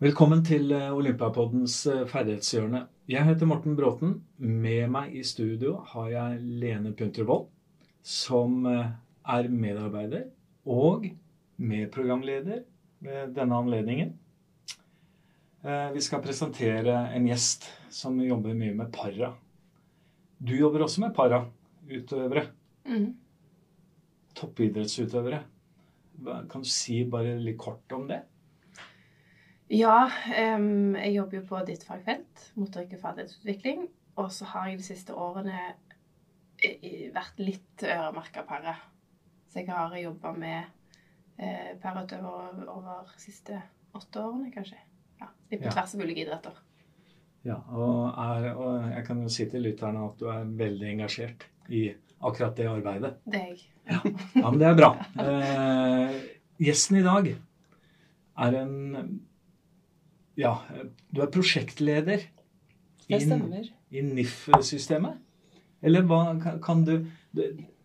Velkommen til eh, Olympiapoddens eh, ferdighetshjørne. Jeg heter Morten Bråten. Med meg i studio har jeg Lene Puntervold, som eh, er medarbeider og medprogramleder ved denne anledningen. Vi skal presentere en gjest som jobber mye med para. Du jobber også med para-utøvere. Mm. Toppidrettsutøvere. Kan du si bare litt kort om det? Ja, um, jeg jobber jo på ditt fagfelt, motorikk og ferdighetsutvikling. Og så har jeg de siste årene vært litt øremerka paret. Så jeg har jobba med eh, parautøvere over de siste åtte årene, kanskje. Ja, Litt på ja. tvers av ulike idretter. Ja, og, er, og, jeg kan jo si til lytterne at du er veldig engasjert i akkurat det arbeidet. Det er jeg. Ja, ja men det er bra. Eh, gjesten i dag er en ja, du er prosjektleder i, i NIF-systemet. Eller hva kan du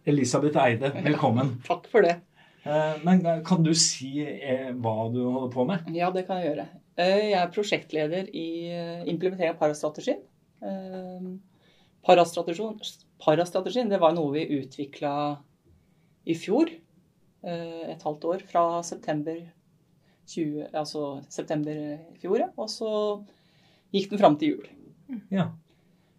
Elisabeth Eide, velkommen. Takk for det. Eh, men kan du si eh, hva du holder på med? Ja, det kan jeg gjøre. Eh, jeg er prosjektleder i implementering av parastrategien. Parastrategien det var noe vi utvikla i fjor. Et halvt år, fra september 20, altså september i fjor. Og så gikk den fram til jul. Ja.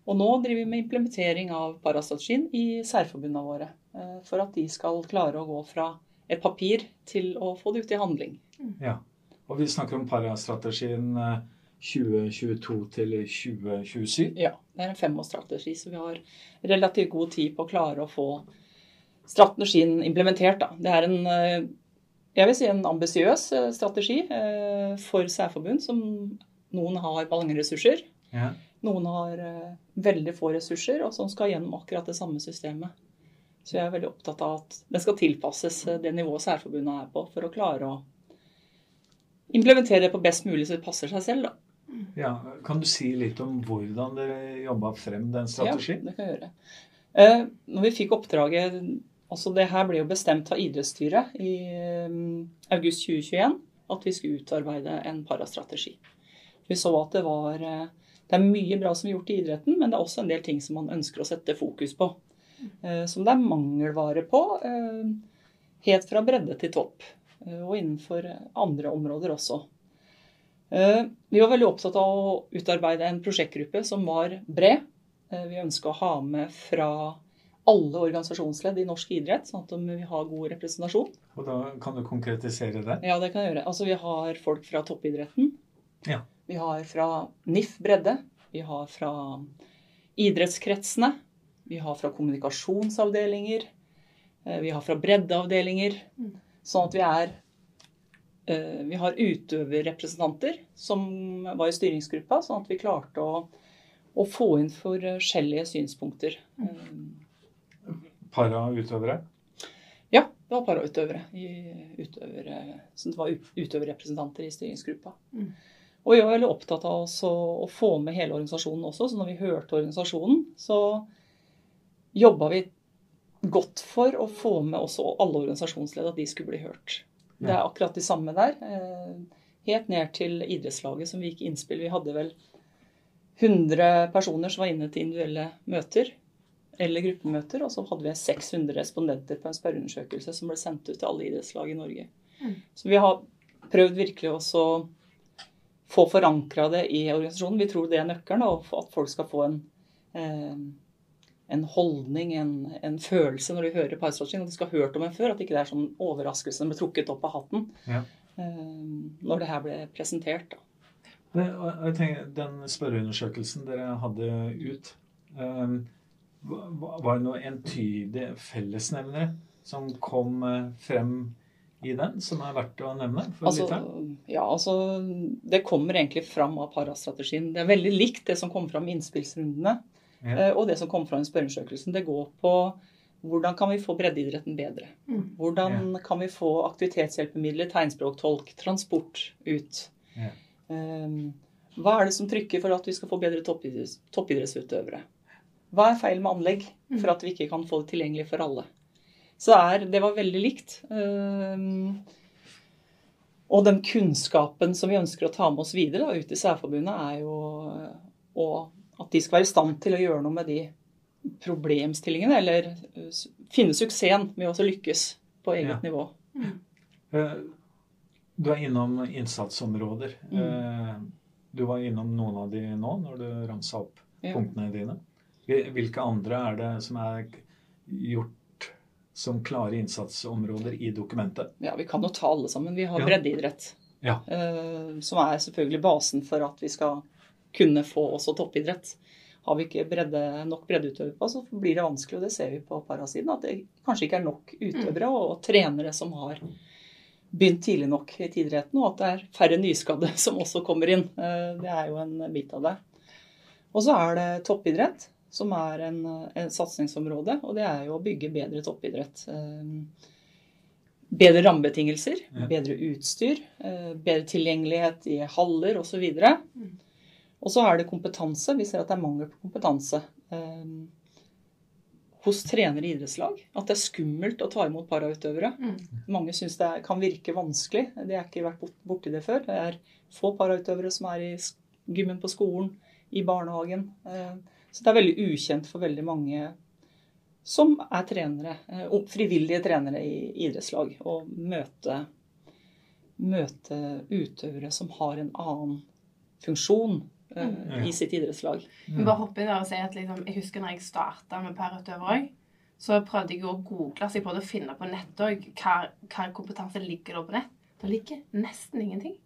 Og nå driver vi med implementering av parastrategien i særforbundene våre. Eh, for at de skal klare å gå fra et papir til å få det ut i handling. Ja. Og vi snakker om parastrategien 2022 eh, til 2027? Ja. Det er en femårsstrategi, så vi har relativt god tid på å klare å få strategien implementert. Da. Det er en eh, jeg vil si en ambisiøs eh, strategi eh, for særforbund, som noen har mange ressurser. Ja. Noen har eh, veldig få ressurser, og som skal gjennom akkurat det samme systemet. Så jeg er veldig opptatt av at den skal tilpasses det nivået særforbundet er på, for å klare å implementere det på best mulig så det passer seg selv. da. Ja, Kan du si litt om hvordan dere jobba frem den strategien? Ja, det kan jeg gjøre. Når vi fikk oppdraget Altså det her ble jo bestemt av idrettsstyret i um, august 2021 at vi skulle utarbeide en parastrategi. Vi så at det var eh, Det er mye bra som er gjort i idretten, men det er også en del ting som man ønsker å sette fokus på. Eh, som det er mangelvare på. Eh, helt fra bredde til topp. Og innenfor andre områder også. Vi var veldig opptatt av å utarbeide en prosjektgruppe som var bred. Vi ønska å ha med fra alle organisasjonsledd i norsk idrett, sånn at vi har god representasjon. Og da Kan du konkretisere det? Ja, det kan jeg gjøre. Altså, Vi har folk fra toppidretten. Ja. Vi har fra NIF bredde. Vi har fra idrettskretsene. Vi har fra kommunikasjonsavdelinger. Eh, vi har fra breddeavdelinger. Sånn at vi er eh, Vi har utøverrepresentanter som var i styringsgruppa, sånn at vi klarte å, å få inn forskjellige synspunkter. Mm para-utøvere? Ja, det var para-utøvere. Utøvere, som det var utøverrepresentanter i styringsgruppa. Mm. Og vi var veldig opptatt av å få med hele organisasjonen også. Så når vi hørte organisasjonen, så jobba vi godt for å få med også alle organisasjonsledere, at de skulle bli hørt. Det er akkurat de samme der. Eh, helt ned til idrettslaget som vi gikk innspill. Vi hadde vel 100 personer som var inne til individuelle møter eller gruppemøter. Og så hadde vi 600 respondenter på en spørreundersøkelse som ble sendt ut til alle idrettslag i Norge. Mm. Så vi har prøvd virkelig også å få forankra det i organisasjonen. Vi tror det er nøkkelen, og at folk skal få en, eh, en holdning, en, en, følelse når de hører parstrategien. At de skal ha hørt om en før. At det ikke er sånn overraskelse som ble trukket opp av hatten ja. eh, når det her ble presentert. Da. Det, jeg tenker, Den spørreundersøkelsen dere hadde ut um, var det noen entydige fellesnevnere som kom eh, frem i den, som er verdt å nevne? Altså, ja, altså, Det kommer egentlig fram av parastrategien. Det er veldig likt det som kom fram i innspillsrundene, ja. Eh, og det som kom fram i spørreundersøkelsen. Det går på hvordan kan vi få breddeidretten bedre? Mm. Hvordan ja. kan vi få aktivitetshjelpemidler, tegnspråktolk, transport ut? Ja. Um, hva er det som trykker for at vi skal få bedre toppidrettsutøvere? Hva er feil med anlegg for at vi ikke kan få det tilgjengelig for alle? Så er, det var veldig likt. Ehm, og den kunnskapen som vi ønsker å ta med oss videre da, ut i Særforbundet, er jo at de skal være i stand til å gjøre noe med de problemstillingene, eller finne suksessen med å lykkes på eget ja. nivå. Mm. Du er innom innsatsområder. Mm. Du var innom noen av de nå, når du ramsa opp ja. punktene dine. Hvilke andre er det som er gjort som klare innsatsområder i dokumentet? Ja, Vi kan jo ta alle sammen. Vi har ja. breddeidrett. Ja. Uh, som er selvfølgelig basen for at vi skal kunne få også toppidrett. Har vi ikke bredde, nok breddeutøvere på, så blir det vanskelig. Og det ser vi på parasiden, at det kanskje ikke er nok utøvere og, og trenere som har begynt tidlig nok i idretten, og at det er færre nyskadde som også kommer inn. Uh, det er jo en bit av det. Og så er det toppidrett som er en, en, satsingsområde, og det er jo å bygge bedre toppidrett. Eh, bedre rammebetingelser, ja. bedre utstyr, eh, bedre tilgjengelighet i haller osv. Og så er det kompetanse. Vi ser at det er mangel på kompetanse eh, hos trenere i idrettslag. At det er skummelt å ta imot parautøvere. Mm. Mange syns det kan virke vanskelig. De har ikke vært borti det før. Det er få parautøvere som er i gymmen på skolen, i barnehagen. Så det er veldig ukjent for veldig mange som er trenere, eh, frivillige trenere i idrettslag, å møte, møte utøvere som har en annen funksjon uh, mm. i sitt idrettslag. Mm. Bare hoppe inn der og si at liksom, Jeg husker når jeg starta med parautøver òg, så prøvde jeg å google så jeg prøvde å finne på nett òg hva, hva kompetanse ligger der på nett. Det ligger nesten ingenting.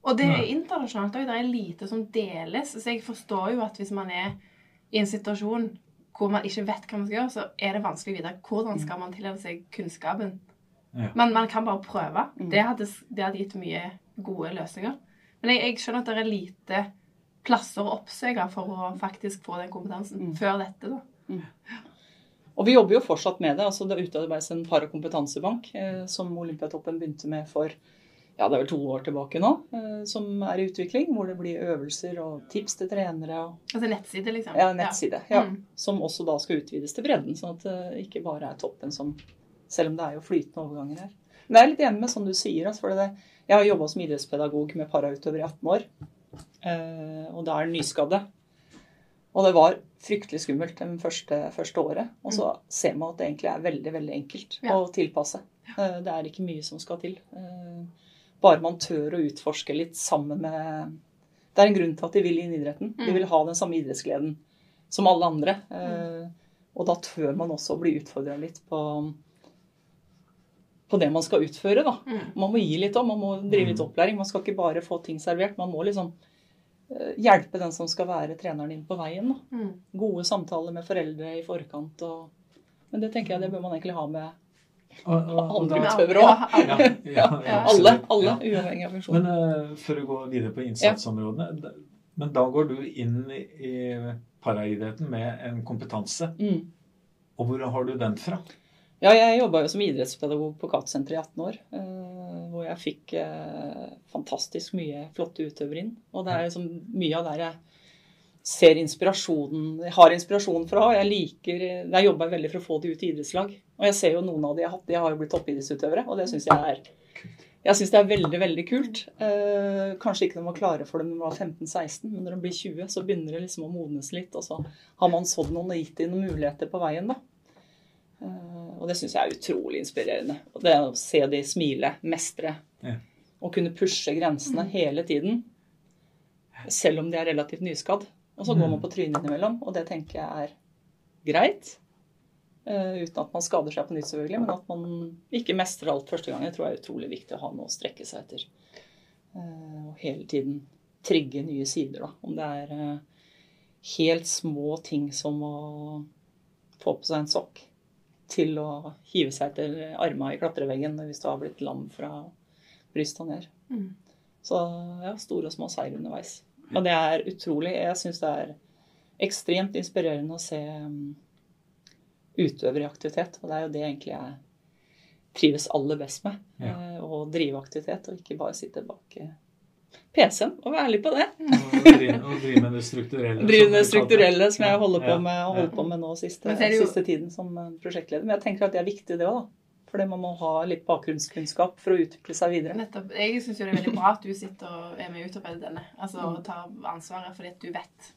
Og det er internasjonalt òg. Det er lite som deles. Så jeg forstår jo at hvis man er i en situasjon hvor man ikke vet hva man skal gjøre, så er det vanskelig å vite hvordan skal man tilhøre seg kunnskapen. Ja. Men man kan bare prøve. Mm. Det hadde, det hadde, gitt mye gode løsninger. Men jeg, jeg, skjønner at det er lite plasser å oppsøke for å faktisk få den kompetansen mm. før dette. da. Mm. Og vi jobber jo fortsatt med det. altså Det utarbeides en parakompetansebank eh, som Olympiatoppen begynte med for ja, det er vel to år tilbake nå, eh, som er i utvikling. Hvor det blir øvelser og tips til trenere. Og, altså nettside, liksom? Ja, nettside. Ja. Mm. Som også da skal utvides til bredden, sånn at det ikke bare er toppen som Selv om det er jo flytende overganger her. Men jeg er litt enig med sånn du sier. Altså, for det, jeg har jobba som idrettspedagog med parautøvere i 18 år. Eh, og da er den nyskadde. Og det var fryktelig skummelt det første, første, året. Og så mm. ser man at det egentlig er veldig veldig enkelt ja. å tilpasse. Ja. det er ikke mye som skal til. Bare man tør å utforske litt sammen med Det er en grunn til at de vil inn i idretten. De mm. vil ha den samme idrettsgleden som alle andre. Mm. Og da tør man også å bli utfordra litt på, på det man skal utføre. da. Mm. Man må gi litt òg, man må drive litt opplæring. Man skal ikke bare få ting servert. Man må liksom eh, hjelpe den som skal være treneren din på veien. da. Gode samtaler med foreldre i forkant. Og, men det tenker jeg det bør man egentlig ha med utøvere òg. alle, alle uavhengig av funksjon. Men uh, for å gå videre på innsatsområdene Men da går du inn i paraidretten med en kompetanse. Mm. Og hvor har du den fra? Ja, jeg jobba jo som idrettspedagog på Katsenteret i 18 år. Uh, hvor jeg fikk uh, fantastisk mye flotte utøvere inn. Og det er liksom mye av der jeg ser inspirasjonen, har inspirasjon fra. Jeg liker, jeg jobber veldig for å få de ut i idrettslag. Og jeg ser jo noen av de jeg har hatt, de har jo blitt toppidrettsutøvere. Og det syns jeg er jeg synes det er veldig veldig kult. Eh, kanskje ikke når man klarer for dem når man var 15-16, men når de blir 20, så begynner det liksom å modnes litt. Og så har man sådd noen og gitt dem noen muligheter på veien. da. Eh, og det syns jeg er utrolig inspirerende. Og det å se de smile, mestre. Ja. Og kunne pushe grensene hele tiden. Selv om de er relativt nyskadd. Og så går man mm. på trynet innimellom, og det tenker jeg er greit. Uh, uten at man skader seg på nytt, selvfølgelig, men at man ikke mestrer alt første gang. det tror jeg er utrolig viktig å ha noe å strekke seg etter. Uh, og hele tiden trigge nye sider, da. Om det er uh, helt små ting som å få på seg en sokk til å hive seg etter armene i klatreveggen hvis du har blitt lam fra brystet ned. Mm. Så ja, store og små seier underveis. Og det er utrolig. Jeg syns det er ekstremt inspirerende å se um, utøvere i aktivitet. Og det er jo det egentlig jeg trives aller best med. Ja. Eh, å drive aktivitet, og ikke bare sitte bak eh, PC-en. Og være ærlig på det. Og drive, og drive med det strukturelle. Drive med det strukturelle som jeg holder på med, og holder på med nå siste, siste tiden som prosjektleder. Men jeg tenker at det er viktig, det òg. Fordi man må ha litt bakgrunnskunnskap for å utvikle seg videre. Nettopp. Jeg syns det er veldig bra at du sitter og er med og utarbeider denne. Altså og tar ansvaret fordi at du vet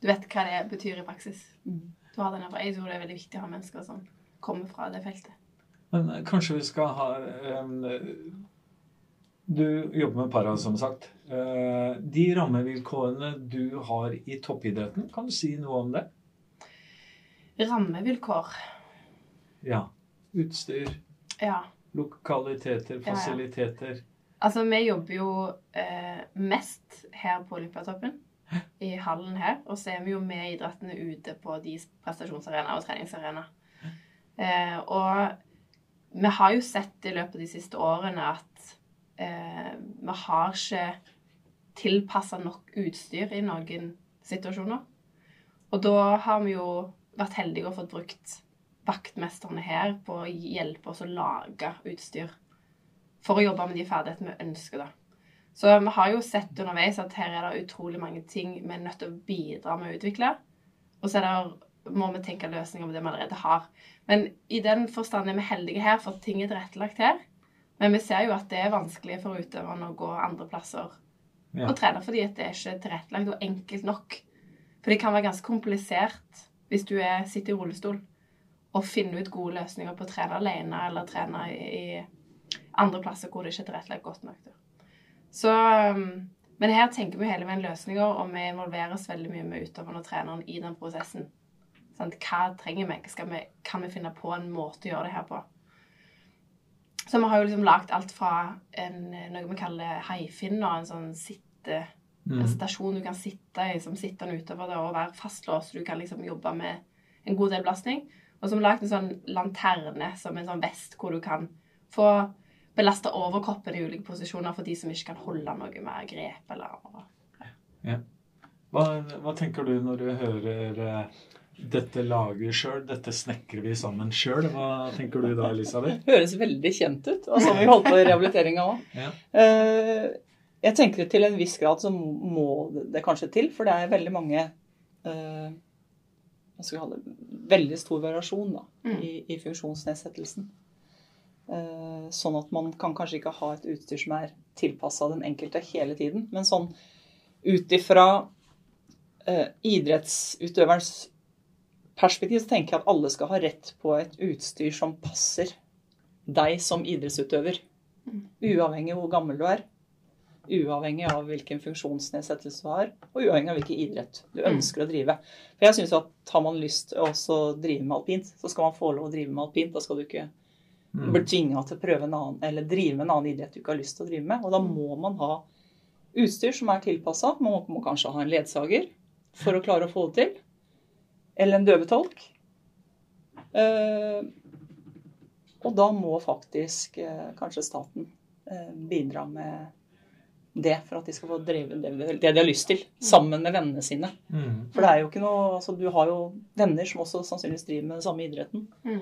Du vet hva det betyr i praksis. Du har denne, jeg tror det er veldig viktig å ha mennesker som kommer fra det feltet. Men eh, kanskje vi skal ha um, Du jobber med para, som sagt. Uh, de rammevilkårene du har i toppidretten, kan du si noe om det? Rammevilkår. Ja. Utstyr, Ja. lokaliteter, Ja, ja. fasiliteter. Altså, vi jobber jo eh, mest her på Olympiatoppen, i hallen her. Og så er vi jo med idrettene ute på de prestasjonsarenaer og treningsarenaer. Eh, og vi har jo sett i løpet av de siste årene at eh, vi har ikke tilpassa nok utstyr i noen situasjoner. Og da har vi jo vært heldige og fått brukt vaktmesterne her på å hjelpe oss å lage utstyr for å jobbe med de ferdighetene vi ønsker, da. Så vi har jo sett underveis at her er det utrolig mange ting vi er nødt til å bidra med å utvikle. Og så er det, må vi tenke løsninger på det vi allerede har. Men i den forstand er vi heldige her, for ting er tilrettelagt her. Men vi ser jo at det er vanskelig for utøverne å gå andre plasser Ja. og trene, fordi det er ikke tilrettelagt og enkelt nok. For det kan være ganske komplisert hvis du er, sitter i rullestol, å finne ut gode løsninger på å trene alene eller trene i, i andre plasser hvor det ikke er tilrettelagt godt nok. Så, um, men her tenker vi hele veien løsninger, og vi involveres veldig mye med utøveren og treneren i den prosessen. Sant? Hva trenger vi? Skal vi? Kan vi finne på en måte å gjøre det her på? Så vi har jo liksom lagd alt fra en, noe vi kaller haifinner, en sånn sitte... En Mm. stasjon du kan sitte i som sittende utøver og være fastlåst, så du kan liksom jobbe med en god del belastning. Og så har vi lagd en sånn lanterne som en sånn vest hvor du kan få belasta overkroppen i ulike posisjoner for de som ikke kan holde noe mer grep eller Hva, hva tenker du når du hører eh, 'dette lager sjøl', 'dette snekrer vi sammen sjøl'? Hva tenker du da, Elisabeth? Høres veldig kjent ut. Og sånn vi holdt på i rehabiliteringa òg. Ja. Jeg tenker til en viss grad så må det kanskje til, for det er veldig mange eh, hva skal vi kalle det, Veldig stor variasjon da, Mm. i, i funksjonsnedsettelsen. Eh, Sånn at man kan kanskje ikke ha et utstyr som er tilpassa den enkelte hele tiden. Men sånn ut ifra eh, idrettsutøverens perspektiv så tenker jeg at alle skal ha rett på et utstyr som passer deg som idrettsutøver. Uavhengig av hvor gammel du er. Uavhengig av hvilken funksjonsnedsettelse du har, og uavhengig av hvilken idrett du ønsker å drive. For jeg synes at Har man lyst til å drive med alpint, så skal man få lov å drive med alpint. Da skal du ikke Mm. bli tvinga til å prøve en annen, eller drive med en annen idrett du ikke har lyst til å drive med. Og da må man ha utstyr som er tilpassa. Man må, må kanskje ha en ledsager for å klare å få det til. Eller en døvetolk. Eh, og da må faktisk eh, kanskje staten eh, bidra med det for at de skal få drevet det, det de har lyst til, sammen med vennene sine. Mm. For det er jo ikke noe altså Du har jo venner som også sannsynligvis driver med den samme idretten. Mm.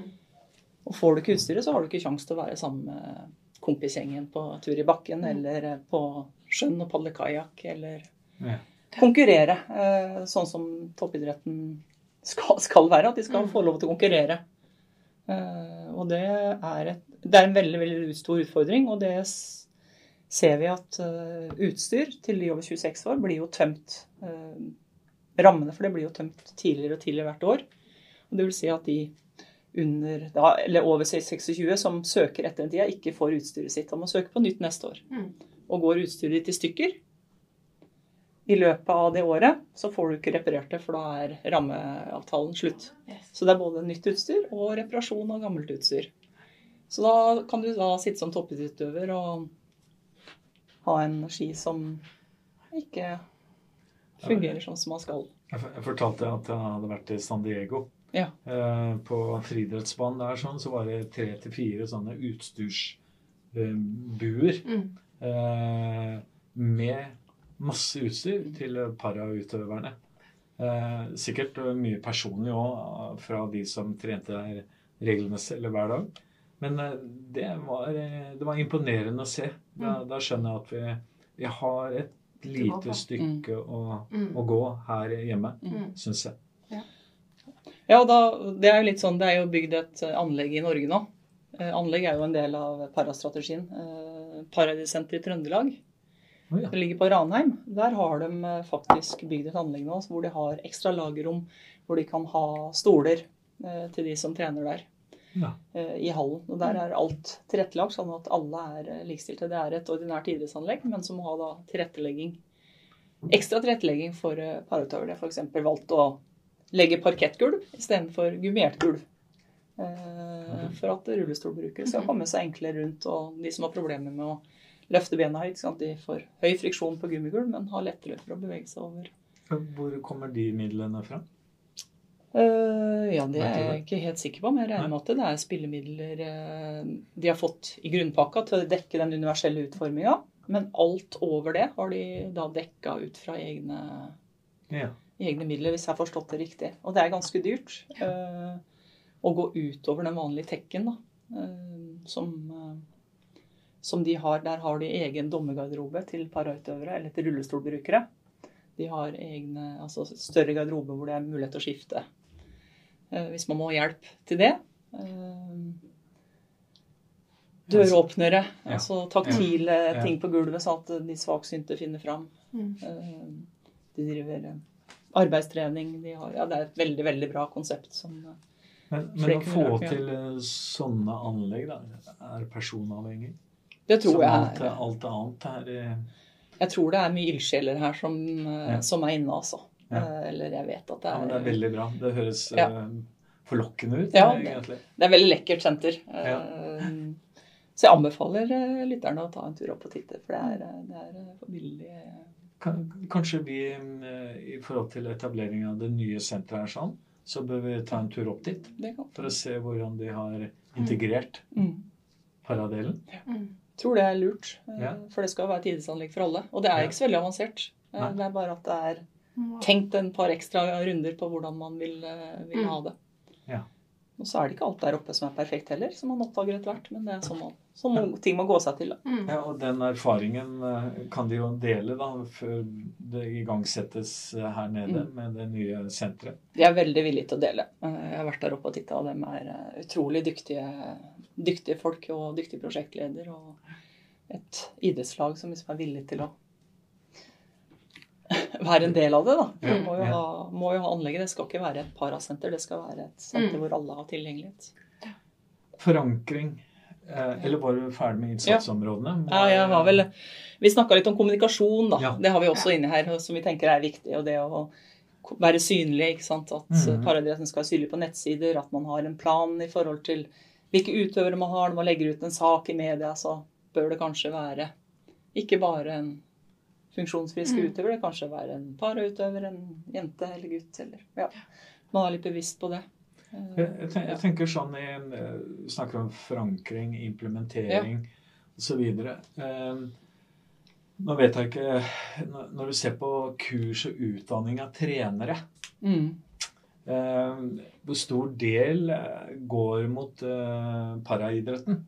Og får du ikke utstyret, så har du ikke kjangs til å være sammen med kompisgjengen på tur i bakken, eller eh, på sjøen og padle kajakk, eller Ja. konkurrere. eh, Sånn som toppidretten skal, skal være. At de skal Mm. få lov til å konkurrere. Eh, Og det er, et, det er en veldig, veldig stor utfordring, og det s- ser vi at eh, utstyr til de over 26 år blir jo tømt. eh, Rammene for det blir jo tømt tidligere og tidligere hvert år. Og det vil si at de under, da, eller over 26 som søker etter en tida, ikke får utstyret sitt. Han må søke på nytt neste år. Mm. Og går utstyret ditt i stykker i løpet av det året, så får du ikke reparert det, for da er rammeavtalen slutt. Yes. Så det er både nytt utstyr og reparasjon av gammelt utstyr. Så da kan du da sitte som toppidrettsutøver og ha energi som ikke fungerer sånn som man skal. Jeg fortalte at jeg hadde vært i San Diego. Ja. Eh, på friidrettsbanen der sånn, så var det tre til fire sånne utstyrsbuer Mm. eh, med masse utstyr til parautøverne. Eh, sikkert mye personlig òg fra de som trente der regelmessig eller hver dag. Men det var, det var imponerende å se. Da, da skjønner jeg at vi, vi har et lite stykke å, Mm. å gå her hjemme, Mm. syns jeg. Ja, og da, det er jo litt sånn, det er jo bygd et anlegg i Norge nå Anlegg er jo en del av parastrategien. Paradisenteret i Trøndelag. Oh, ja. Det ligger på Ranheim. Der har de faktisk bygd et anlegg nå hvor de har ekstra lagerrom, hvor de kan ha stoler til de som trener der Ja. i hallen. Og Der er alt tilrettelagt, sånn at alle er likestilte. Det er et ordinært idrettsanlegg, men som må ha da tilrettelegging. Ekstra tilrettelegging for parautøvere. F.eks. valgt å legge parkettgulv istedenfor gummiert gulv. Eh, for at rullestolbrukere skal komme seg enklere rundt, og de som har problemer med å løfte bena høyt, sånn at de får høy friksjon på gummigulv, men har lettere for å bevege seg over. Hvor kommer de midlene fra? Eh, ja, det er jeg ikke helt sikker på, men jeg regner med at det er spillemidler uh, de har fått i grunnpakka til å dekke den universelle utforminga. Men alt over det har de da dekka ut fra egne, Ja. egne midler, hvis jeg har forstått det riktig. Og det er ganske dyrt uh, å gå utover den vanlige tekken, da. som, som de har. Der har de egen dommergarderobe til parautøvere, eller til rullestolbrukere. De har egne, altså større garderobe hvor det er mulighet til å skifte hvis man må ha hjelp til det. Eh, Døråpnere, Ja. altså taktile Ja. ting på gulvet, sånn at de svaksynte finner fram. Mm. Eh, De driver eh, arbeidstrening. De har, ja, det er et veldig, veldig bra konsept som eh, Men, men å få til eh, sånne anlegg, da, er personavhengig? Det tror Som alt, jeg. alt annet er eh, Jeg tror det er mye ildsjeler her som, eh, Ja. som er inne, altså. Ja. Eh, Eller jeg vet at det Ja, er, men det er veldig bra. Det høres Ja. eh, forlokkende ut, Ja, eh, det- det er veldig lekkert senter. Ja. Så jeg anbefaler eh, lytterne å ta en tur opp og titte, for det er, eh, det er forbilledlig. eh, Kanskje vi eh, i forhold til etablering av det nye senteret her sånn, så bør vi ta en tur opp dit for å se hvordan de har integrert Mm. paradelen. Mm. Tror det er lurt, eh, Ja. for det skal være et idrettsanlegg for alle. Og det er Ja. ikke så veldig avansert. Eh, Nei. Det er bare at det er Mm. Tenkt en par ekstra runder på hvordan man vil, eh, vil Mm. ha det. Ja. Og så er det ikke alt der oppe som er perfekt heller, som man oppdager etter hvert. Men det er sånn, sånn ting må gå seg til. Da. Mm. Ja, og den erfaringen eh, kan de jo dele da, før det igangsettes eh, her nede Mm. med det nye senteret. De er veldig villige til å dele. Jeg har vært der oppe og titta, og de er utrolig dyktige, dyktige folk og dyktig prosjektleder. Og et idrettslag som liksom er villig til å være en del av det. da. Vi må jo, ha, må jo ha anlegget. Det skal ikke være et parasenter, det skal være et senter Mm. hvor alle har tilgjengelighet. Forankring. Eh, eller var du ferdig med innsatsområdene? Ja, jeg var vel Vi snakka litt om kommunikasjon, da. Ja. Det har vi også inni her, som vi tenker er viktig. Og det å være synlig, ikke sant. At mm. paradressen skal være synlig på nettsider. At man har en plan i forhold til hvilke utøvere man har. Når man legger ut en sak i media, så bør det kanskje være ikke bare en funksjonsfrisk Mhm. utøver, det kan kanskje være en parautøver, en jente eller gutt, eller Ja. Man er litt bevisst på det. Eh, Jeg, jeg, jeg tenker sånn i en, eh, snakker om forankring, implementering osv. Eh, nå vet jeg ikke når- du ser på kurs og utdanning av trenere Mm. eh, Hvor stor del eh, går mot eh, paraidretten?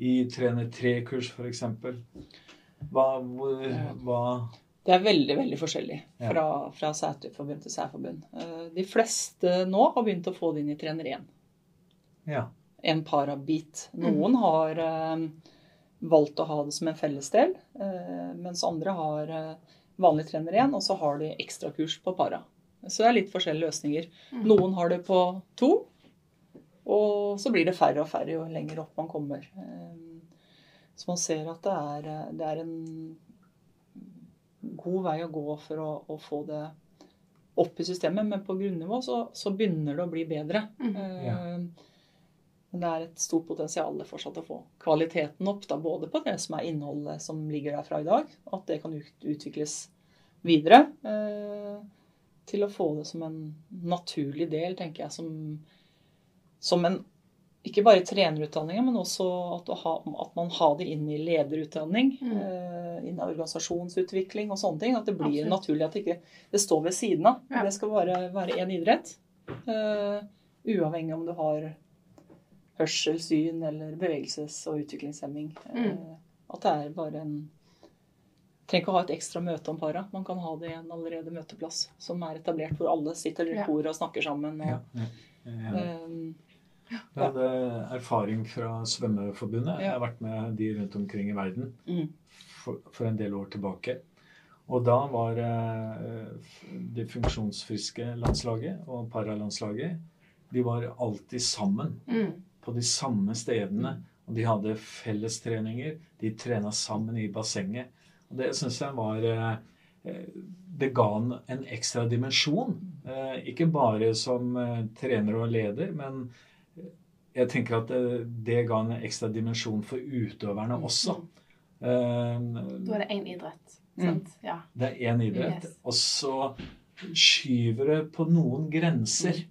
I trener tre-kurs, f.eks. Hva, hvor, hva Det er veldig veldig forskjellig fra, fra sæterforbund til særforbund. Eh, De fleste nå har begynt å få det inn i trener 1. Ja. En parabit. Noen har eh, valgt å ha det som en fellesdel, eh, mens andre har vanlig trener 1, og så har de ekstrakurs på para. Så det er litt forskjellige løsninger. Mm. Noen har det på to, og så blir det færre og færre jo lenger opp man kommer. Så man ser at det er, det er en god vei å gå for å, å få det opp i systemet, men på grunnivå så, så begynner det å bli bedre. Mm. Ja. Men det er et stort potensial fortsatt å få kvaliteten opp, da, både på det som er innholdet som ligger der fra i dag, at det kan utvikles videre, eh, til å få det som en naturlig del, tenker jeg, som, som en ikke bare trenerutdanninga, men også at, ha, at man har det inn i lederutdanning. Mm. Uh, inn i organisasjonsutvikling og sånne ting. At det blir Absolutt. naturlig at det ikke det står ved siden av. Ja. Det skal bare være én idrett. Uh, uavhengig om du har hørsel, syn eller bevegelses- og utviklingshemming. Mm. Uh, at det er bare en Trenger ikke å ha et ekstra møte om para. Man kan ha det i en allerede møteplass som er etablert, hvor alle sitter rundt Ja. bordet og snakker sammen. Og, ja, ja, ja. eh, Jeg hadde erfaring fra Svømmeforbundet. Jeg har vært med de rundt omkring i verden Mm. for, for en del år tilbake. Og da var eh, det funksjonsfriske landslaget og paralandslaget De var alltid sammen Mm. på de samme stedene. Og de hadde fellestreninger. De trena sammen i bassenget. Og det syns jeg var eh, eh, Det ga en, ekstra dimensjon. Ikke bare som trener og leder, men jeg tenker at det, det ga en ekstra dimensjon for utøverne også. Um, Da er det én idrett. Mm. Sant? Ja. det er én idrett. Yes. Og så skyver det på noen grenser.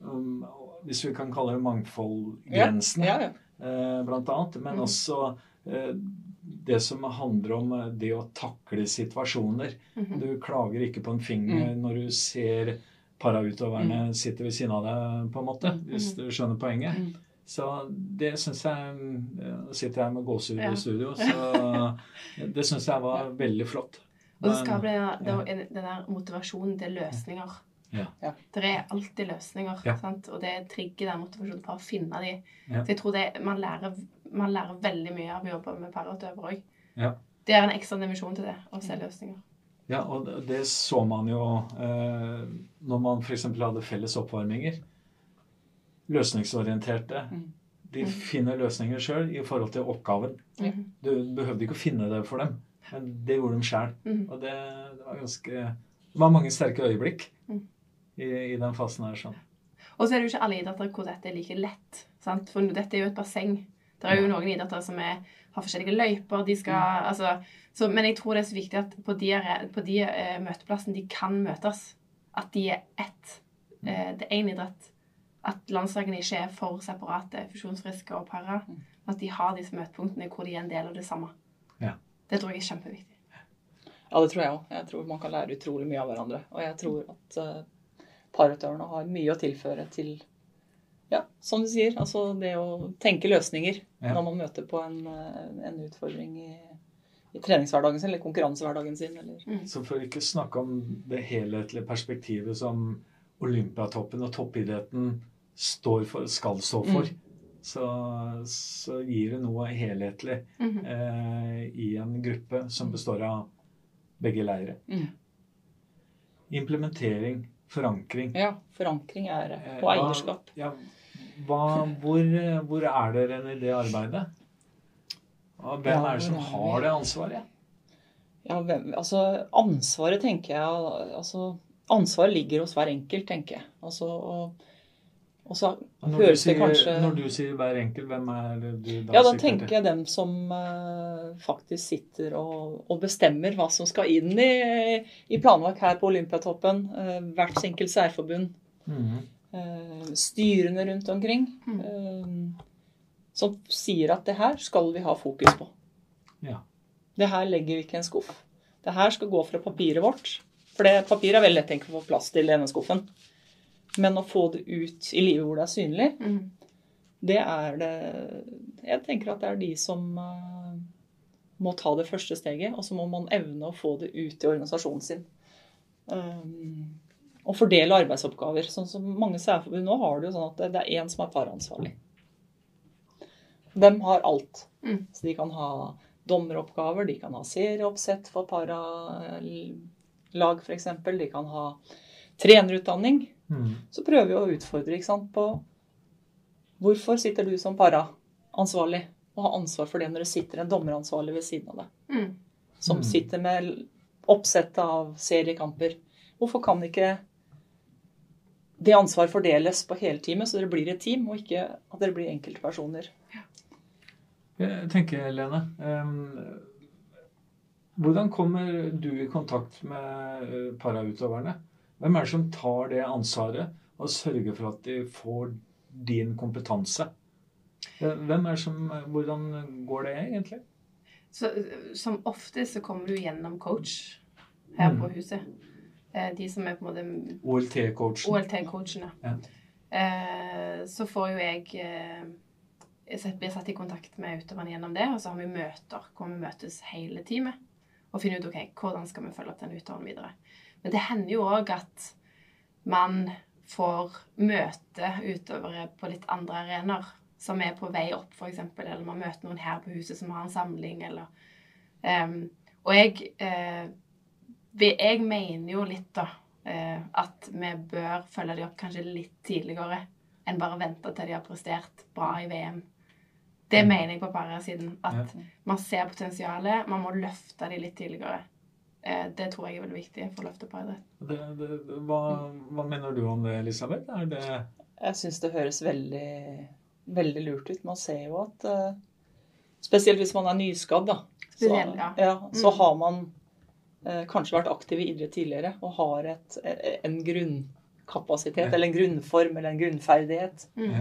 Um, hvis vi kan kalle det mangfoldgrensene, Ja, ja. uh, blant annet. Men Mm. også uh, det som handler om eh, det å takle situasjoner. Mhm. Du klager ikke på en finger Mm. når du ser parautøverne sitter ved siden av deg, på en måte. Hvis Mhm. du skjønner poenget. Mm. Så det syns jeg Nå sitter jeg med gåsehud Ja. i studio, så det syns jeg var veldig flott. Og det skal bli den der motivasjonen til løsninger. Ja. Det er alltid løsninger, Ja. sant? og det trigger den motivasjonen for å finne de. Ja. Så jeg tror det, man, lærer, man lærer veldig mye av å jobbe med parautøvere òg. Ja. Det er en ekstra dimensjon til det, å se løsninger. Ja, og det- så man jo eh, når man f.eks. hadde felles oppvarminger. Løsningsorienterte. Mm. De Mm. finner løsninger sjøl i forhold til oppgaven. Du behøvde ikke å finne det for dem, men det gjorde de sjæl. Mhm. Og det, det var ganske Det var mange sterke øyeblikk Mm. i, i den fasen her. sånn. Og så er det jo ikke alle idretter hvor dette er like lett. Sant? For dette er jo et basseng. Det er jo noen idretter som er, har forskjellige løyper. De skal, Mm. altså, så, men jeg tror det er så viktig at på de, på de uh, møteplassene de kan møtes, at de er ett. Uh, Eh, det er én idrett. At landslagene ikke er for separate, fusjonsfriske og para. Mm. At de har disse møtepunktene hvor de er en del av det samme. Ja. Det tror jeg er kjempeviktig. Ja, det tror jeg òg. Jeg tror man kan lære utrolig mye av hverandre. Og jeg tror at uh, parutøverne har mye å tilføre til ja, som du sier, altså det å tenke løsninger Ja. når man møter på en, eh, en utfordring i treningshverdagen sin eller konkurransehverdagen sin. Eller. Så for ikke snakke om det helhetlige perspektivet som Olympiatoppen og toppidretten står for, skal stå for, Mm. så, så gir det noe helhetlig mm. eh, i en gruppe som består av begge leire. Mm. Implementering, forankring. Ja, forankring er på eierskap. Ja. Ja, hva, hvor, hvor er dere i det arbeidet? Og hvem Ja, er det som har det ansvaret? Ja, hvem, altså ansvaret tenker jeg altså Ansvaret ligger hos hver enkelt, tenker jeg. Altså, og, og så Når, du høres det sier, kanskje når du sier hver enkelt, hvem er det du da Ja, da tenker jeg dem som uh, faktisk sitter og, og bestemmer hva som skal inn i, i planverk her på Olympiatoppen. Uh, hvert enkelt særforbund. Mm -hmm. uh, styrene rundt omkring. Mm. Som sier at det her skal vi ha fokus på. Ja. Det her legger vi ikke i en skuff. Det her skal gå fra papiret vårt. For det papiret er veldig lett å få plass til i denne skuffen. Men å få det ut i livet hvor det er synlig, mm. det er det Jeg tenker at det er de som uh, må ta det første steget, og så må man evne å få det ut i organisasjonen sin. Um, og fordele arbeidsoppgaver. Sånn som mange særforbund nå har det jo sånn at det- det er én som er paransvarlig. De har alt. Mm. Så de kan ha dommeroppgaver, de kan ha serieoppsett for paralag f.eks. De kan ha trenerutdanning. Mm. Så prøver vi å utfordre ikke sant, på hvorfor sitter du som para-ansvarlig og har ansvar for det når det sitter en dommeransvarlig ved siden av deg, Mm. som Mm. sitter med oppsettet av seriekamper. Hvorfor kan ikke det ansvar fordeles på hele teamet, så dere blir et team, og ikke at dere blir enkeltpersoner? Jeg tenker, Lene Hvordan kommer du i kontakt med eh, parautøverne? Hvem er det som tar det ansvaret og sørger for at de får din kompetanse? Eh, Hvem er det som, Hvordan går det egentlig? Så, som ofte så kommer du gjennom coach her Mm. på huset. Eh, De som er på en måte OLT-coachene. OLT-coachene. Ja. Eh, Så får jo jeg eh, blir satt i kontakt med utøverne gjennom det, og så har vi møter hvor vi møtes hele teamet og finner ut ok, hvordan skal vi følge opp den utøveren videre. Men det hender jo òg at man får møte utøvere på litt andre arenaer, som er på vei opp, f.eks., eller man møter noen her på huset som har en samling, eller um, Og jeg, uh, jeg mener jo litt, da, uh, at vi bør følge de opp kanskje litt tidligere enn bare vente til de har prestert bra i VM. Det mm. mener jeg på parasiden. At ja. man ser potensialet. Man må løfte de litt tidligere. Eh, det tror jeg er veldig viktig for å løfte paridrett. Hva, hva, mener du om det, Elisabeth? Er det Jeg syns det høres veldig, veldig lurt ut. Man ser jo at uh, Spesielt hvis man er nyskadd, da. Så, ja. ja så mm. har man uh, kanskje vært aktiv i idrett tidligere og har et, en grunnkapasitet, eller en grunnform, eller en grunnferdighet mm.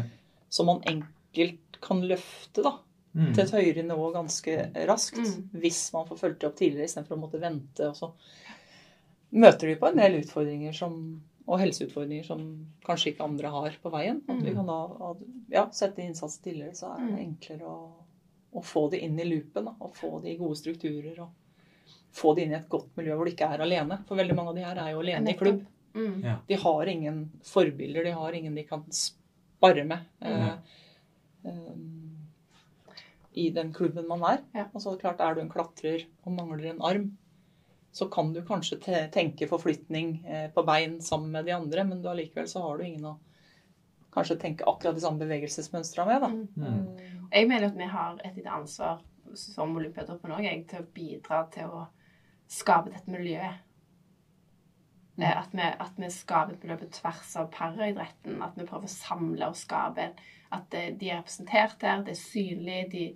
som man enkelt kan løfte, da mm. til et høyere nivå ganske raskt mm. hvis man får fulgt det opp tidligere istedenfor å måtte vente. Og så møter de på en del utfordringer som, og helseutfordringer som kanskje ikke andre har på veien. At vi mm. kan da ja, sette innsats tidligere, så er det mm. enklere å, å få det inn i loopen. Da, og få det i gode strukturer. og få det inn i et godt miljø hvor de ikke er alene. For veldig mange av de her er jo alene i klubb. Mm. De har ingen forbilder, de har ingen de kan spare med. Mm. Um, i den klubben man er. Ja. Og så det klart, Er du en klatrer og mangler en arm, så kan du kanskje tenke forflytning eh, på bein sammen med de andre, men allikevel så har du ingen å kanskje tenke akkurat de samme bevegelsesmønstrene med. da. Mm. Mm. Jeg mener at vi har et lite ansvar som Olympiatoppen òg, til å bidra til å skape dette miljøet. Mm. Eh, at, vi, at, vi, skaper et miljø på tvers av paraidretten. At vi prøver å samle og skape en at de er representert her, det er synlig. De,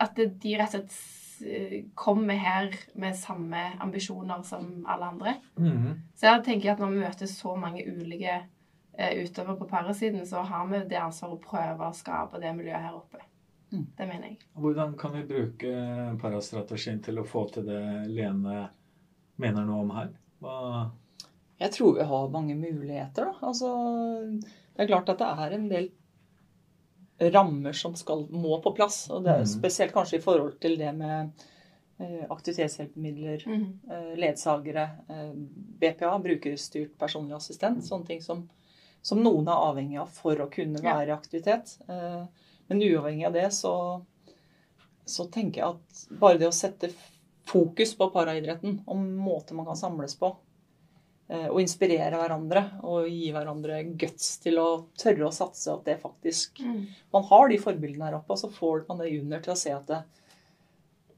at de rett og slett kommer her med samme ambisjoner som alle andre. Mm. Så jeg tenker at når vi møter så mange ulike eh, utøvere på parasiden, så har vi det ansvaret å prøve å skape det miljøet her oppe. Mm. Det mener jeg. Hvordan kan vi bruke parastrategien til å få til det Lene mener noe om her? Hva jeg tror vi har mange muligheter. Da. Altså, det er klart at det er en del rammer som skal, må på plass. og det er mm. Spesielt kanskje i forhold til det med eh, aktivitetshjelpemidler, mm. Eh, ledsagere, eh, BPA, brukerstyrt personlig assistent. Sånne ting som, som, noen er avhengig av for å kunne være i aktivitet. Men uavhengig av det så, så tenker jeg at bare det å sette fokus på paraidretten, og måter man kan samles på, og inspirere hverandre og gi hverandre guts til å tørre å satse at det faktisk mm. Man har de forbildene her oppe, og så får man det under til å se at det,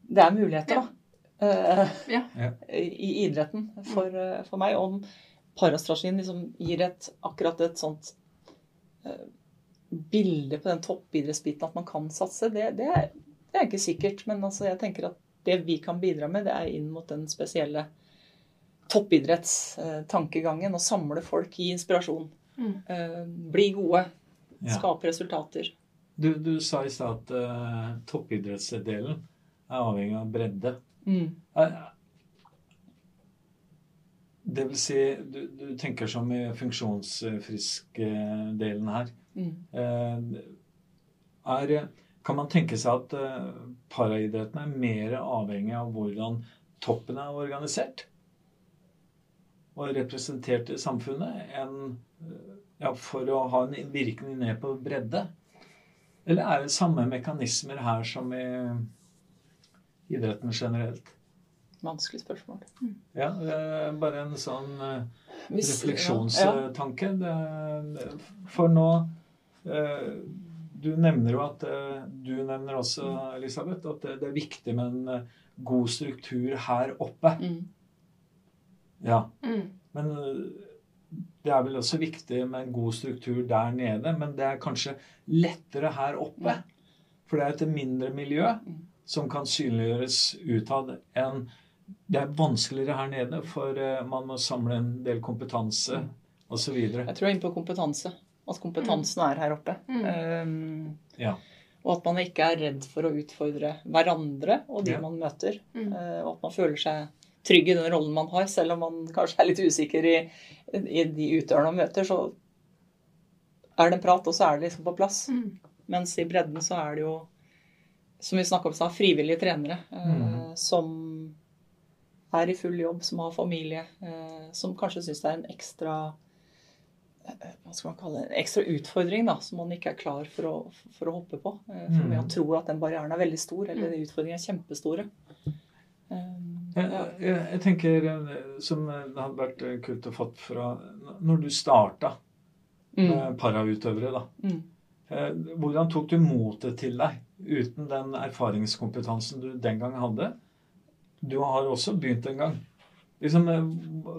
det er muligheter, da. Uh, ja. I idretten for, uh, for, meg. Om parastrategien liksom gir et, akkurat et sånt uh, bilde på den toppidrettsbiten at man kan satse, det, det, er, det er ikke sikkert. Men altså, jeg tenker at det vi kan bidra med, det er inn mot den spesielle toppidrettstankegangen og samle folk, gi inspirasjon. Mm. Eh, bli gode. Skape resultater. Du, du, sa i stad at uh, toppidrettsdelen er avhengig av bredde. Mm. Det vil si, du, du tenker som i funksjonsfrisk-delen her. Mm. Er, kan man tenke seg at paraidretten er mer avhengig av hvordan toppen er organisert? Og representert i samfunnet enn ja, for å ha en virkning ned på bredde? Eller er det samme mekanismer her som i idretten generelt? Vanskelig spørsmål. Ja, bare en sånn uh, refleksjonstanke. For nå uh, Du nevner jo at Du nevner også, Elisabeth, at det, det er viktig med en god struktur her oppe. Mm. Ja. Mm. Men øh, det er vel også viktig med en god struktur der nede. Men det er kanskje lettere her oppe. For det er et mindre miljø mm. som kan synliggjøres utad enn Det er vanskeligere her nede, for øh, man må samle en del kompetanse mm. osv. Jeg tror jeg er inne på kompetanse. At kompetansen er her oppe. Mm. Um, ja. Og at man ikke er redd for å utfordre hverandre og de ja. man møter. Mm. Uh, og at man føler seg trygg i den rollen man har, selv om man kanskje er litt usikker i, i de utøverne man møter. Så er det en prat, og så er det liksom på plass. Mm. Mens i bredden så er det jo, som vi snakka om, så frivillige trenere eh, mm. som er i full jobb, som har familie, eh, som kanskje syns det er en ekstra hva skal man kalle det, en ekstra utfordring da, som man ikke er klar for å, for å hoppe på. Eh, for man mm. tror at den barrieren er veldig stor, eller de utfordringene er kjempestore. Jeg, jeg, jeg, tenker som det hadde vært kult å fått fra Når du starta mm. med parautøvere, da. Mm. Hvordan tok du motet til deg uten den erfaringskompetansen du den gang hadde? Du har også begynt en gang. Liksom, eh,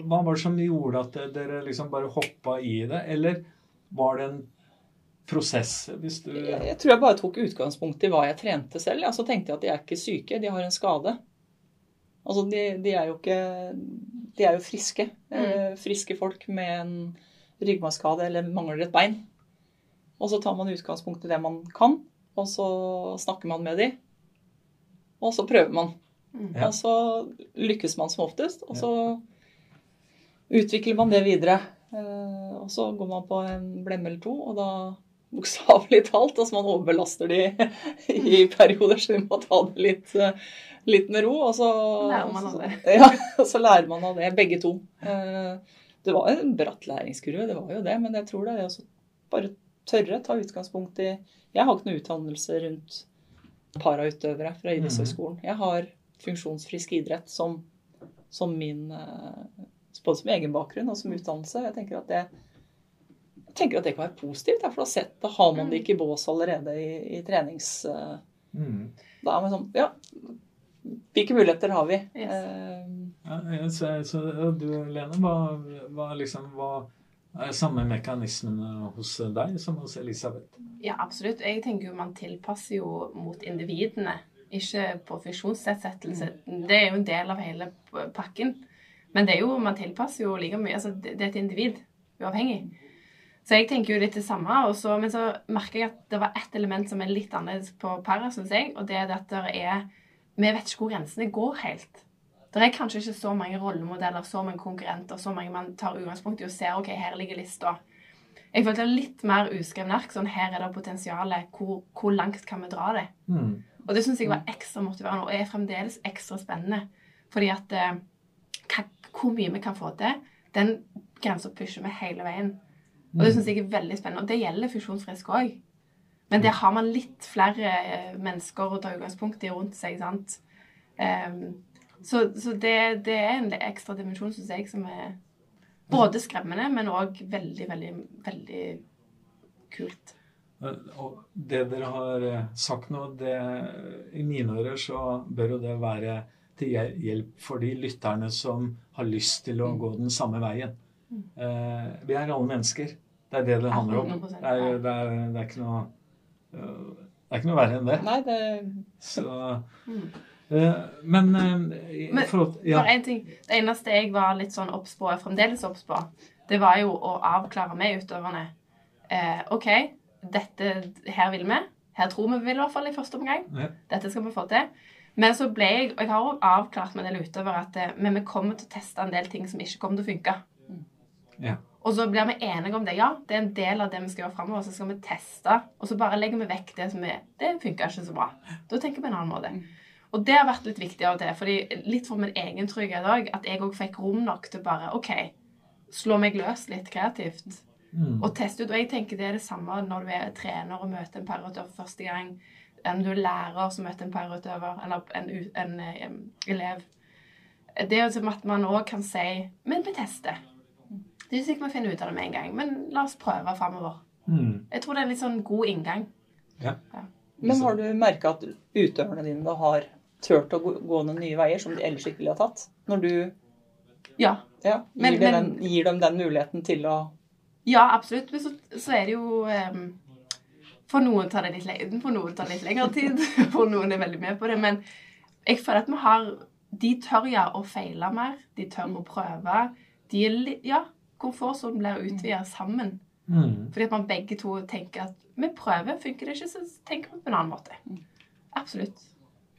hva var det som gjorde at dere liksom bare hoppa i det? Eller var det en prosess? Hvis du jeg, jeg tror jeg bare tok utgangspunkt i hva jeg trente selv. Ja, så tenkte jeg at de er ikke syke, de har en skade. Altså, de, de er jo ikke De er jo friske. Mm. Eh, friske folk med en ryggmargskade eller mangler et bein. Og så tar man utgangspunkt i det man kan, og så snakker man med de. Og så prøver man. Mm. Ja. Og så lykkes man som oftest, og så utvikler man det videre. Eh, og så går man på en blemme eller to, og da bokstavelig talt. Altså man overbelaster de i perioder, så vi må ta det litt, eh, litt med ro. Og så lærer man av det. Ja, og så lærer man av det, begge to. Eh, det var en bratt læringskurve, det var jo det, men jeg tror det er å bare tørre ta utgangspunkt i Jeg har ikke noe utdannelse rundt parautøvere fra idrettshøgskolen. Jeg har funksjonsfrisk idrett som, som min eh, Både som egen bakgrunn og som utdannelse. Jeg tenker at det, tenker at det kan være positivt. For da, da har man det ikke i bås allerede i, i trenings... Eh, mm. Da er man sånn Ja, hvilke muligheter har vi? Yes. Uh, ja, så, så, du, Lene, hva, hva, liksom, hva er samme mekanismene hos deg som hos Elisabeth? Ja, absolutt. Jeg tenker jo man tilpasser jo mot individene ikke på funksjonsnedsettelse. Mm. Det er jo en del av hele pakken. Men det er jo, man tilpasser jo like mye. altså Det er et individ, uavhengig. Så jeg tenker jo litt det samme. Også, men så merker jeg at det var ett element som er litt annerledes på para, syns jeg. Og det er at det er Vi vet ikke hvor grensene går helt. Det er kanskje ikke så mange rollemodeller, så mange konkurrenter, så mange man tar utgangspunkt i og ser ok, her ligger lista. Jeg følte litt mer uskrevet ark. Sånn, her er det potensialet. Hvor, hvor, langt kan vi dra det? Mm. Og det syns jeg var ekstra motiverende, og er fremdeles ekstra spennende. Fordi at hva, hvor mye vi kan få til, den grensa pusher vi hele veien. Og det mm. syns jeg er veldig spennende. Og det gjelder funksjonsfrisk òg. Men der har man litt flere eh, mennesker å ta utgangspunkt i rundt seg. sant? Um, så, så det, det, er en ekstra dimensjon, syns jeg, som er både skremmende, men òg veldig, veldig, veldig kult. Og det dere har eh, sagt nå, det, i mine ører så bør jo det være til hjelp for de lytterne som har lyst til å mm. gå den samme veien. Mm. Eh, vi er alle mennesker. Det er det det handler om. Det er, det er, det er ikke noe det er ikke noe verre enn det. Nei, det... Så, mm. uh, men, uh, men for, ja. for en ting, Det eneste jeg var litt sånn obs på, fremdeles obs på, det var jo å avklare med utøverne. Uh, OK, dette her vil vi. Her tror vi vi vil, i hvert fall i første omgang. Ja. Dette skal vi få til. Men så ble jeg og jeg har også avklart med en del utøvere at men vi kommer til å teste en del ting som ikke kommer til å funke. Ja. Og så blir vi enige om det. Ja, det er en del av det vi skal gjøre framover. Så skal vi teste, og så bare legger vi vekk det som er Det funka ikke så bra. Da tenker vi en annen måte. Og det har vært litt viktig av og til. fordi litt for min egen trygghet òg, at jeg òg fikk rom nok til bare OK, slå meg løs litt kreativt. Mm. Og teste ut. Og jeg tenker det er det samme når du er trener og møter en parautøver første gang, enn du er lærer som møter en parautøver, eller en, en, en, elev. Det er jo som at man òg kan si Men vi tester. Det er ikke sikkert vi finner ut av det med en gang, men la oss prøve framover. Mm. Jeg tror det er en litt sånn god inngang. Ja. ja. Men har du merka at utøverne dine da har turt å gå noen nye veier som de ellers ikke ville ha tatt? Når du ja. ja gir, men, dem den, gir, dem den, muligheten til å ja, absolutt. Men så, så er det jo um, For noen tar det litt, for noen tar det litt lengre tid. For noen er veldig med på det. Men jeg føler at vi har De tør ja å feile mer. De tør å prøve. De er litt Ja, komfortsonen blir utvida sammen. Mm. Fordi at man begge to tenker at vi prøver, funker det ikke, så tenker vi på en annen måte. Absolutt.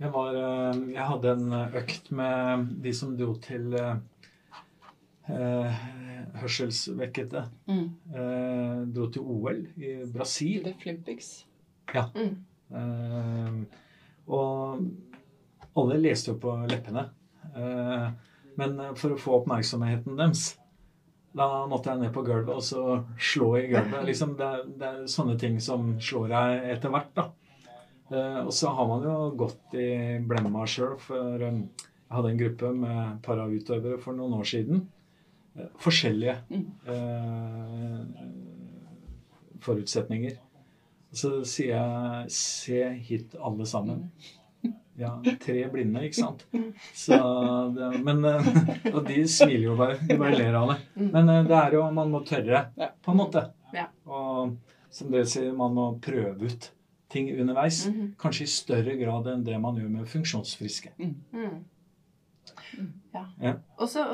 Jeg, var, eh, jeg hadde en økt med de som dro til eh, eh, hørselsvekkede. Mm. Eh, dro til OL i Brasil. The Flympics. Ja. Mm. Eh, og alle leste jo på leppene. Eh, men for å få oppmerksomheten deres Da måtte jeg ned på gulvet og så slå i gulvet. Liksom det, det, er sånne ting som slår deg etter hvert. da. Uh, og så har man jo gått i blemma sjøl, for um, jeg hadde en gruppe med parautøvere for noen år siden. Uh, forskjellige eh, forutsetninger. Så sier jeg 'se hit, alle sammen'. Ja, tre blinde, ikke sant. Det, men, eh, og de smiler jo bare. De bare ler av det. Men eh, det er jo Man må tørre, på en måte. Og som dere sier, man må prøve ut ting underveis. Kanskje i større grad enn det man gjør med funksjonsfriske. Mm. Ja. ja. Og så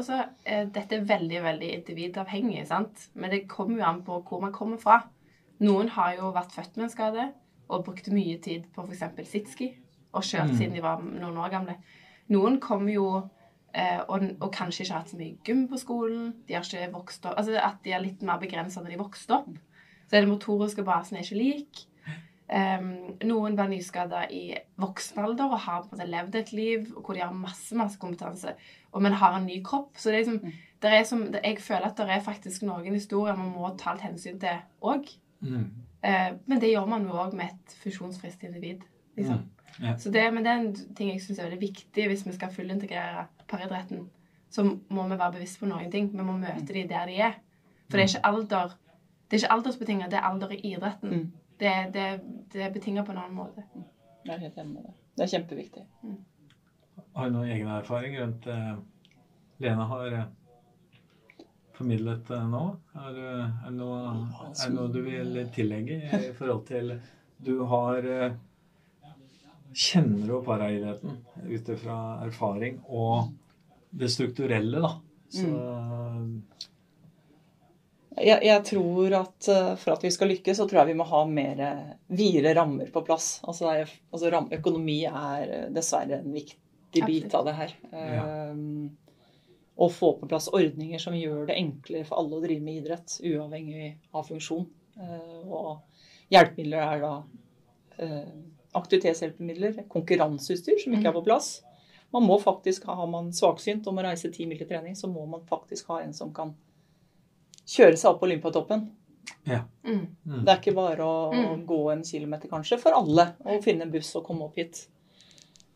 er dette veldig veldig individavhengig, sant? men det kommer jo an på hvor man kommer fra. Noen har jo vært født med en skade og brukte mye tid på f.eks. sitski og kjørt mm. siden de var noen år gamle. Noen kommer jo eh, og, og, kanskje ikke har hatt så mye gym på skolen. De har ikke vokst opp, altså At de er litt mer begrensa når de vokste opp. Så det motoriske basen er ikke lik. Um, noen blir nyskada i voksen alder og har på en måte levd et liv hvor de har masse masse kompetanse, og men har en ny kropp. Så det er liksom, det er som, jeg føler at det er faktisk noen historier man må ta litt hensyn til òg. Mm. Uh, men det gjør man jo òg med et fusjonsfriskt individ. liksom. Mm. Ja. Så det, men det er en ting jeg syns er veldig viktig hvis vi skal fullintegrere paridretten. Så må vi være bevisst på noen ting. Vi må møte dem der de er. For det er ikke alder det er ikke aldersbetinget, det er alder i idretten. Mm. Det, det, det, er betinget på en annen måte. Jeg er helt enig med det. Det er kjempeviktig. Mm. Har du noen egen erfaring rundt eh, Lena har uh, formidlet uh, nå? Er, er, det noe, er noe du vil tillegge i forhold til Du har eh, kjenner jo paraidretten ut ifra erfaring og det strukturelle, da. Så mm. jeg, jeg, tror at uh, for at vi skal lykkes, så tror jeg vi må ha mer videre rammer på plass. Altså, er, altså ram, økonomi er eh, dessverre en viktig bit av det her. Ja. Um, å få på plass ordninger som gjør det enklere for alle å drive med idrett, uavhengig av funksjon. Uh, og hjelpemidler er da uh, aktivitetshjelpemidler, konkurranseutstyr som ikke er på mm. plass. Man må faktisk, Har man svaksynt og må reise ti mil til trening, så må man faktisk ha en som kan kjøre seg opp på Olympiatoppen. Ja. Mm. Mm. Det er ikke bare å mm. gå en kilometer, kanskje, for alle. å finne en buss og komme opp hit.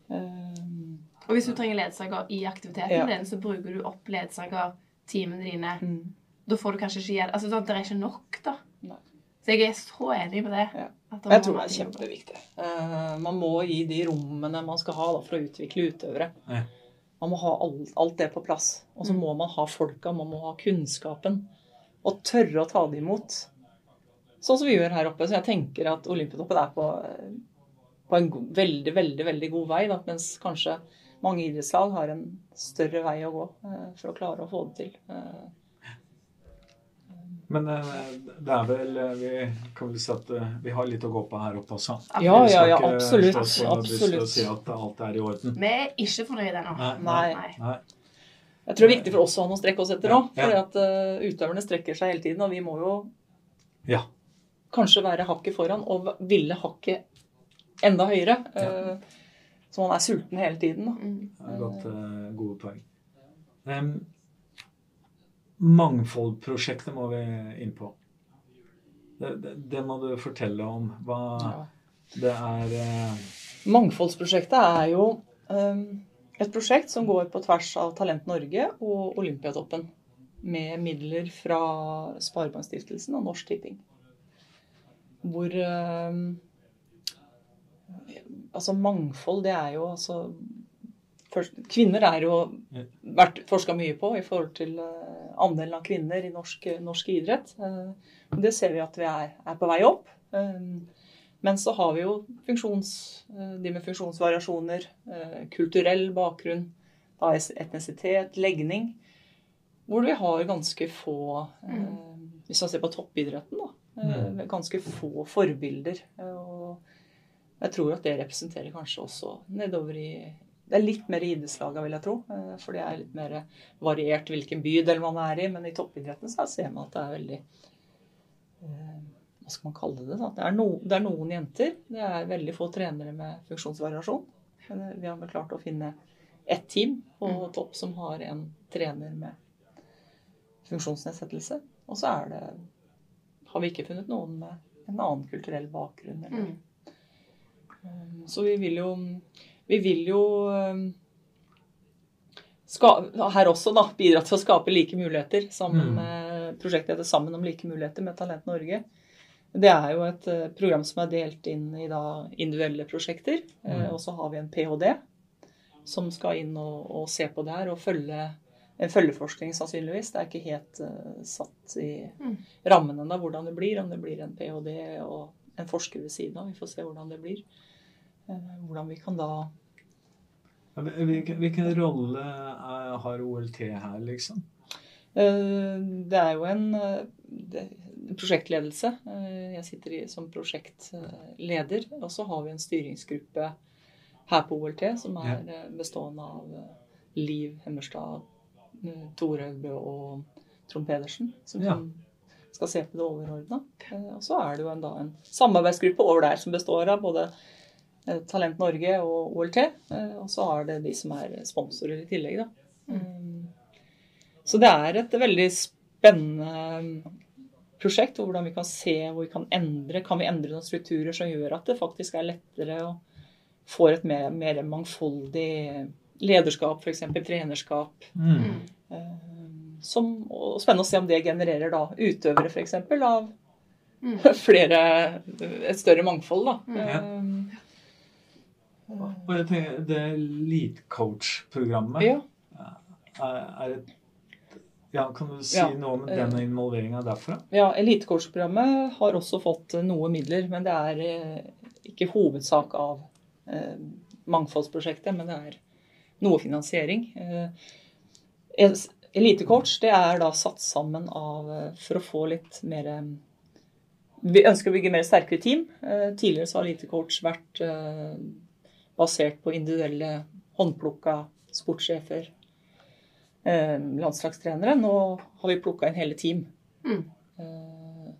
Um, og hvis du trenger ledsager i aktiviteten ja. din, så bruker du opp ledsagertimene dine. Mm. Da får du kanskje ikke gjøre Altså, det er ikke nok, da. Nei. Så jeg er så enig med det. Ja. Jeg tror det er kjempeviktig. Uh, man må gi de rommene man skal ha da, for å utvikle utøvere. Ja. Man må ha alt, alt, det på plass. Og så mm. må man ha folka, man må ha kunnskapen. Og tørre å ta det imot. Sånn som vi gjør her oppe. Så jeg tenker at Olympiatoppen er på, på en god, veldig, veldig, veldig god vei. Da, mens kanskje mange idrettslag har en større vei å gå uh, for å klare å få det til. Uh, men eh, det er vel eh, Vi kan vel si at eh, vi har litt å gå på her oppe også. Ja, ja, ja, absolutt. absolutt. Si at alt er i orden. Vi er ikke fornøyde ennå. Nei. Nei. Nei. Jeg tror det er viktig for oss å ha noe å strekke oss etter òg. Ja, ja. For uh, utøverne strekker seg hele tiden, og vi må jo ja. kanskje være hakket foran og ville hakket enda høyere. Uh, så man er sulten hele tiden. Da. Mm. Det er godt, uh, gode poeng. Um, Mangfoldprosjektet må vi inn på. Det, det, det, må du fortelle om. Hva ja. det er eh... Mangfoldsprosjektet er jo eh, et prosjekt som går på tvers av Talent Norge og Olympiatoppen. Med midler fra Sparebankstiftelsen og Norsk Tipping. Hvor eh, Altså mangfold, det er jo altså Kvinner er jo vært forska mye på i forhold til uh, andelen av kvinner i norsk, norsk idrett. Uh, det ser vi at vi er, er på vei opp. Um, men så har vi jo funksjons, de med funksjonsvariasjoner, kulturell bakgrunn, etnisitet, legning, hvor vi har ganske få mm. Hvis man ser på toppidretten, da. Mm. Ganske få forbilder. Og jeg tror at det representerer kanskje også nedover i det er litt mer i idrettslaga, vil jeg tro. Eh, for det er litt mer variert hvilken bydel man er i. Men i toppidretten så ser man at det er veldig eh, Hva skal man kalle det? Det er, no, det er noen jenter. Det er veldig få trenere med funksjonsvariasjon. Men vi har vel klart å finne ett team på mm. topp som har en trener med funksjonsnedsettelse. Og så er det har vi ikke funnet noen med en annen kulturell bakgrunn. Eller. Mm. Så vi vil jo Vi vil jo ska, her også da, bidra til å skape like muligheter sammen Mm. med prosjektet heter 'Sammen om like muligheter' med Talent Norge. Det er jo et eh, program som er delt inn i da individuelle prosjekter. Eh, Mm. Og så har vi en ph.d. som skal inn og, og se på det her og følge en følgeforskning sannsynligvis. Det er ikke helt uh, satt i Mm. rammen ennå hvordan det blir. Om det blir en ph.d. og en forsker ved siden av. Vi får se hvordan det blir. Eh, hvordan vi kan da Hvilken, hvilken rolle er, har OLT her, liksom? Eh, Det er jo en eh, prosjektledelse. Eh, Jeg sitter i, som prosjektleder. Og så har vi en styringsgruppe her på OLT som er eh, bestående av eh, Liv Hemmerstad, eh, Tore Øgbø og Trond Pedersen. Som Ja. skal se på det overordna. Og så er det jo en, da, en samarbeidsgruppe over der som består av både eh, Talent Norge og OLT. eh, Og så har det de som er sponsorer i tillegg, da. Mm. Så det er et veldig spennende prosjekt, og hvordan vi kan se hvor vi kan endre Kan vi endre noen strukturer som gjør at det faktisk er lettere å få et mer, mer mangfoldig lederskap, f.eks. trenerskap. Mm. eh, Som, og spennende å se om det genererer da utøvere, f.eks. av Mm. flere Et større mangfold, da. Mm. Eh, Og jeg tenker, det Lead-coach-programmet ja. er, er et ja, Kan du si Ja, noe om eh, den involveringa derfra? Ja, Elitecoach-programmet har også fått eh, noe midler, men det er eh, ikke hovedsak av eh, mangfoldsprosjektet, men det er noe finansiering. Eh, Elitecoach det er da satt sammen av eh, for å få litt mer eh, Vi ønsker å bygge mer sterkere team. Eh, tidligere så har Elitecoach vært eh, basert på individuelle håndplukka sportssjefer, eh, landslagstrenere. Nå har vi plukka inn hele team. Mm. Eh,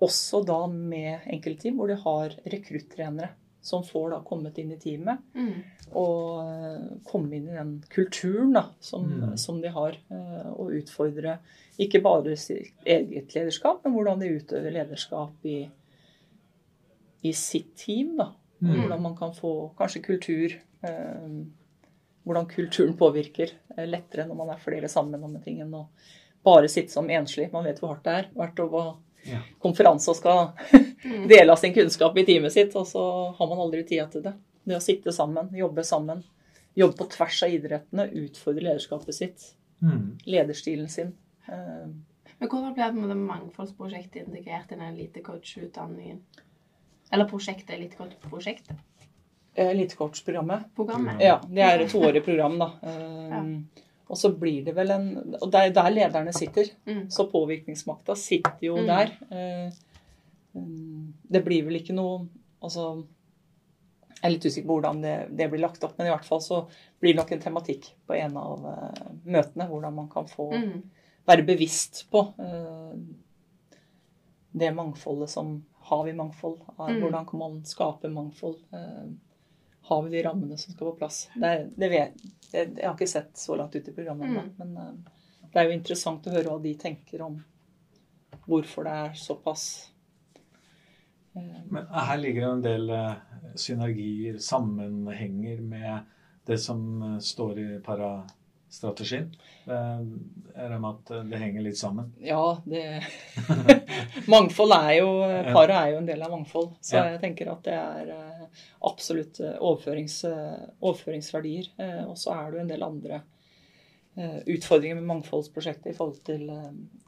også da med enkeltteam hvor de har rekruttrenere som får da kommet inn i teamet Mm. og eh, komme inn i den kulturen da, som, Mm. som de har. eh, og utfordre ikke bare sitt eget lederskap, men hvordan de utøver lederskap i, i sitt team. da. Og Mm. Hvordan man kan få kanskje kultur eh, Hvordan kulturen påvirker eh, lettere når man er flere sammen om en ting enn å bare sitte som enslig. Man vet hvor hardt det er. Vært på Ja. konferanse og skal Mm. dele av sin kunnskap i teamet sitt, og så har man aldri tida til det. Det å sitte sammen, jobbe sammen, jobbe på tvers av idrettene, utfordre lederskapet sitt, Mm. lederstilen sin. Eh, Men hvordan ble det mangfoldsprosjektet integrert i den elitecoach-utdanningen? Eller prosjektet, elitecoach-prosjektet? Elitecoach-programmet. Programmet? Ja, det er et toårig program, da. Eh, Ja. Og så blir det vel en Og det er der lederne sitter. Mm. Så påvirkningsmakta sitter jo Mm. der. Eh, mm, Det blir vel ikke noe Altså Jeg er litt usikker på hvordan det, det blir lagt opp, men i hvert fall så blir det nok en tematikk på en av uh, møtene. Hvordan man kan få Mm. være bevisst på uh, det mangfoldet som Har vi mangfold? Mm. Hvordan kan man skape mangfold? Eh, har vi de rammene som skal på plass? Det, det vet, det, jeg har ikke sett så langt ut i programmet ennå, Mm. men eh, det er jo interessant å høre hva de tenker om hvorfor det er såpass eh, Men her ligger det en del synergier, sammenhenger med det som står i parastrategien. Eh, Er det med at det henger litt sammen. Ja, det Mangfold er jo. Paret er jo en del av mangfold. Så Ja. jeg tenker at det er eh, absolutt eh, overførings, eh, overføringsverdier. Og så er det jo en del andre utfordringer med mangfoldsprosjektet i forhold til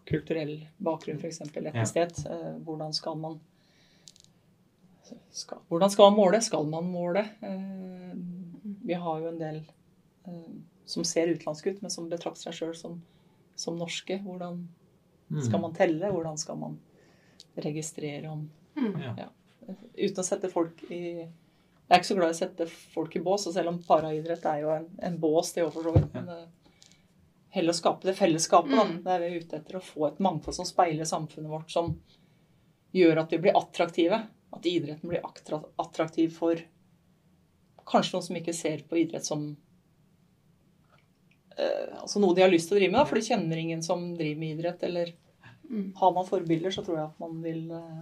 kulturell bakgrunn, f.eks. etnisitet. Ja. Hvordan skal man skal, Hvordan skal man måle? Skal man måle? Eh, Vi har jo en del eh, som ser utenlandske ut, men som betrakter seg sjøl som, som norske. Hvordan Mm. skal man telle? Hvordan skal man registrere om Mm. Ja. Uten å sette folk i Jeg er ikke så glad i å sette folk i bås, og selv om paraidrett er jo en, en bås, det òg for så vidt. Men det, heller å skape det fellesskapet, da. Mm. Det er vi ute etter. Å få et mangfold som speiler samfunnet vårt, som gjør at vi blir attraktive. At idretten blir attraktiv for kanskje noen som ikke ser på idrett som eh, altså noe de har lyst til å drive med, da, for de kjenner ingen som driver med idrett. Eller Mm. har man forbilder, så tror jeg at man vil eh,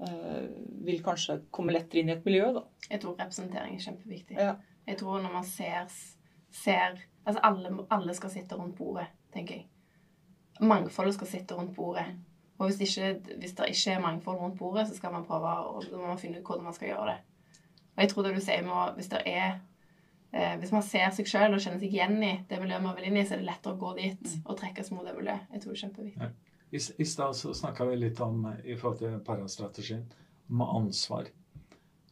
eh, Vil kanskje komme lettere inn i et miljø, da. Jeg tror representering er kjempeviktig. Ja. Jeg tror når man ser, ser Altså alle, alle skal sitte rundt bordet, tenker jeg. Mangfoldet skal sitte rundt bordet. Og hvis, ikke, hvis det ikke er mangfold rundt bordet, så skal man prøve å finne ut hvordan man skal gjøre det. Og jeg tror det du sier med Hvis det er eh, Hvis man ser seg sjøl og kjenner seg igjen i det miljøet man vil inn i, så er det lettere å gå dit og trekkes mot det miljøet. Jeg tror det er kjempeviktig. I, i stad så snakka vi litt om, i forhold til parastrategien, om ansvar.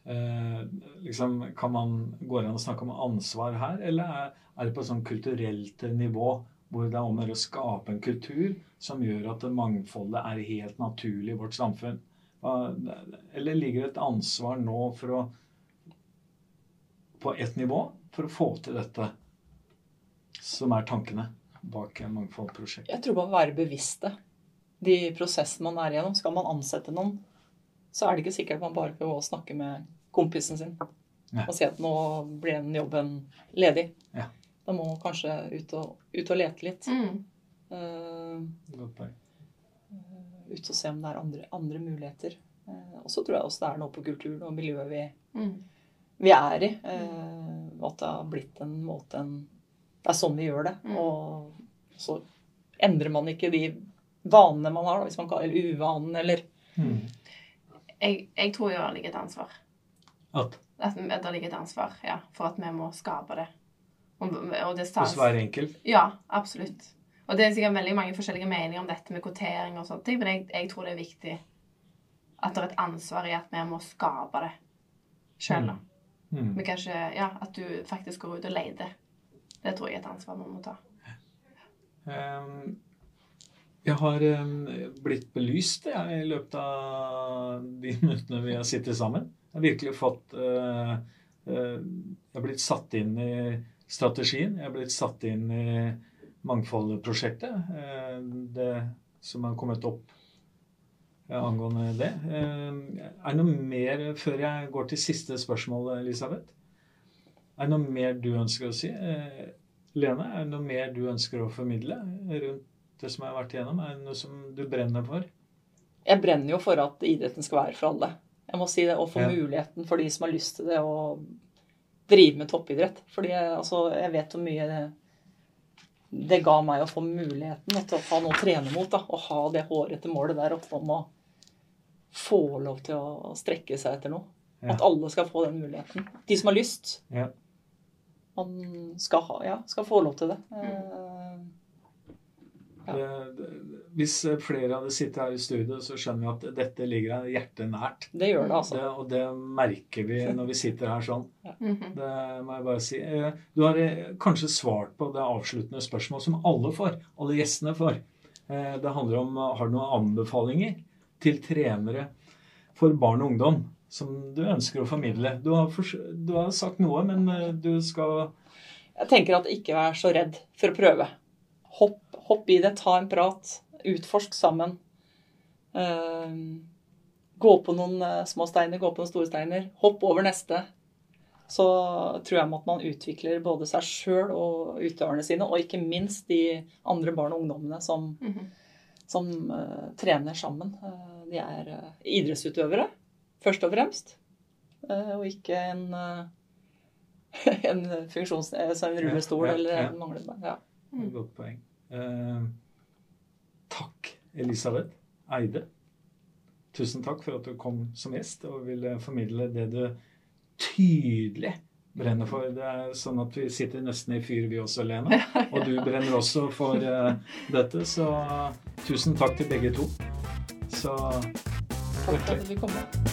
Eh, liksom, kan man, gå an å snakke om ansvar her, eller er, er det på sånn kulturelt nivå hvor det er om å skape en kultur som gjør at det mangfoldet er helt naturlig i vårt samfunn? Eller ligger det et ansvar nå for å på ett nivå for å få til dette som er tankene bak Mangfoldprosjektet? Jeg tror man må være bevisste. De prosessene man er igjennom. Skal man ansette noen, så er det ikke sikkert man bare behøver gå og snakke med kompisen sin ja. og si at nå blir den jobben ledig. Ja. Da må man kanskje ut og, ut og lete litt. Mm. Uh, ut og se om det er andre, andre muligheter. Uh, og så tror jeg også det er noe på kulturen og miljøet vi, Mm. Vi er i. Eh, at det har blitt en måte en Det er sånn vi gjør det. Mm. Og så endrer man ikke de vanene man har, da, hvis man kan, eller uvanen eller Mm. Jeg, jeg tror jo det ligger et ansvar. At At det ligger et ansvar ja, for at vi må skape det. Og, og det hos hver enkelt. Ja, absolutt. Og det er sikkert veldig mange forskjellige meninger om dette med kvotering og sånne ting, men jeg, jeg tror det er viktig at det er et ansvar i at vi må skape det sjøl. da. Mm. Vi Men kanskje ja, At du faktisk går ut og leter. Det tror jeg er et ansvar man må ta. Um, Jeg har um, blitt belyst jeg, i løpet av de minuttene vi har sittet sammen. Jeg har virkelig fått uh, uh, Jeg har blitt satt inn i strategien. Jeg har blitt satt inn i Mangfoldprosjektet. Uh, Det som har kommet opp eh, angående det. Ehm, Er det noe mer før jeg går til siste spørsmål, Elisabeth? Er det noe mer du ønsker å si? Eh, Lene, er det noe mer du ønsker å formidle rundt det som jeg har vært igjennom? Er det noe som du brenner for? Jeg brenner jo for at idretten skal være for alle. Jeg må si det, Og få Ja. muligheten for de som har lyst til det, å drive med toppidrett. Fordi jeg, altså, jeg vet hvor mye det, det ga meg å få muligheten til å ha noe å trene mot. Da, og ha det hårete målet der oppe om å få lov til å strekke seg etter noe. Ja. At alle skal få den muligheten. De som har lyst. Ja. Man skal, ha, ja, skal få lov til det. Mm. Ja. Det, det, hvis flere hadde sittet her i studio, så skjønner vi at dette ligger deg hjertet nært. Det gjør det, altså. Det, og det merker vi når vi sitter her sånn. Ja. Det må jeg bare si. Eh, Du har eh, kanskje svart på det avsluttende spørsmål som alle får. Alle gjestene får. Eh, Det handler om eh, Har du noen anbefalinger til trenere for barn og ungdom som du ønsker å formidle? Du har, du har sagt noe, men eh, du skal Jeg tenker at ikke vær så redd for å prøve. Hopp, hopp i det, ta en prat, utforsk sammen. Eh, gå på noen eh, små steiner, gå på noen store steiner. Hopp over neste. Så tror jeg at man utvikler både seg sjøl og utøverne sine, og ikke minst de andre barn og ungdommene som, Mhm. Som eh, trener sammen. Eh, de er eh, idrettsutøvere, først og fremst. Og ikke en en funksjons... En rullestol Ja, ja, eller en manglerbein. Ja. Mm. Godt poeng. Eh, takk, Elisabeth Eide. Tusen takk for at du kom som gjest og ville formidle det du tydelig brenner for. Det er sånn at vi sitter nesten i fyr, vi også, Lene. Og du brenner også for dette, så tusen takk til begge to. Så Takk for at du fikk komme.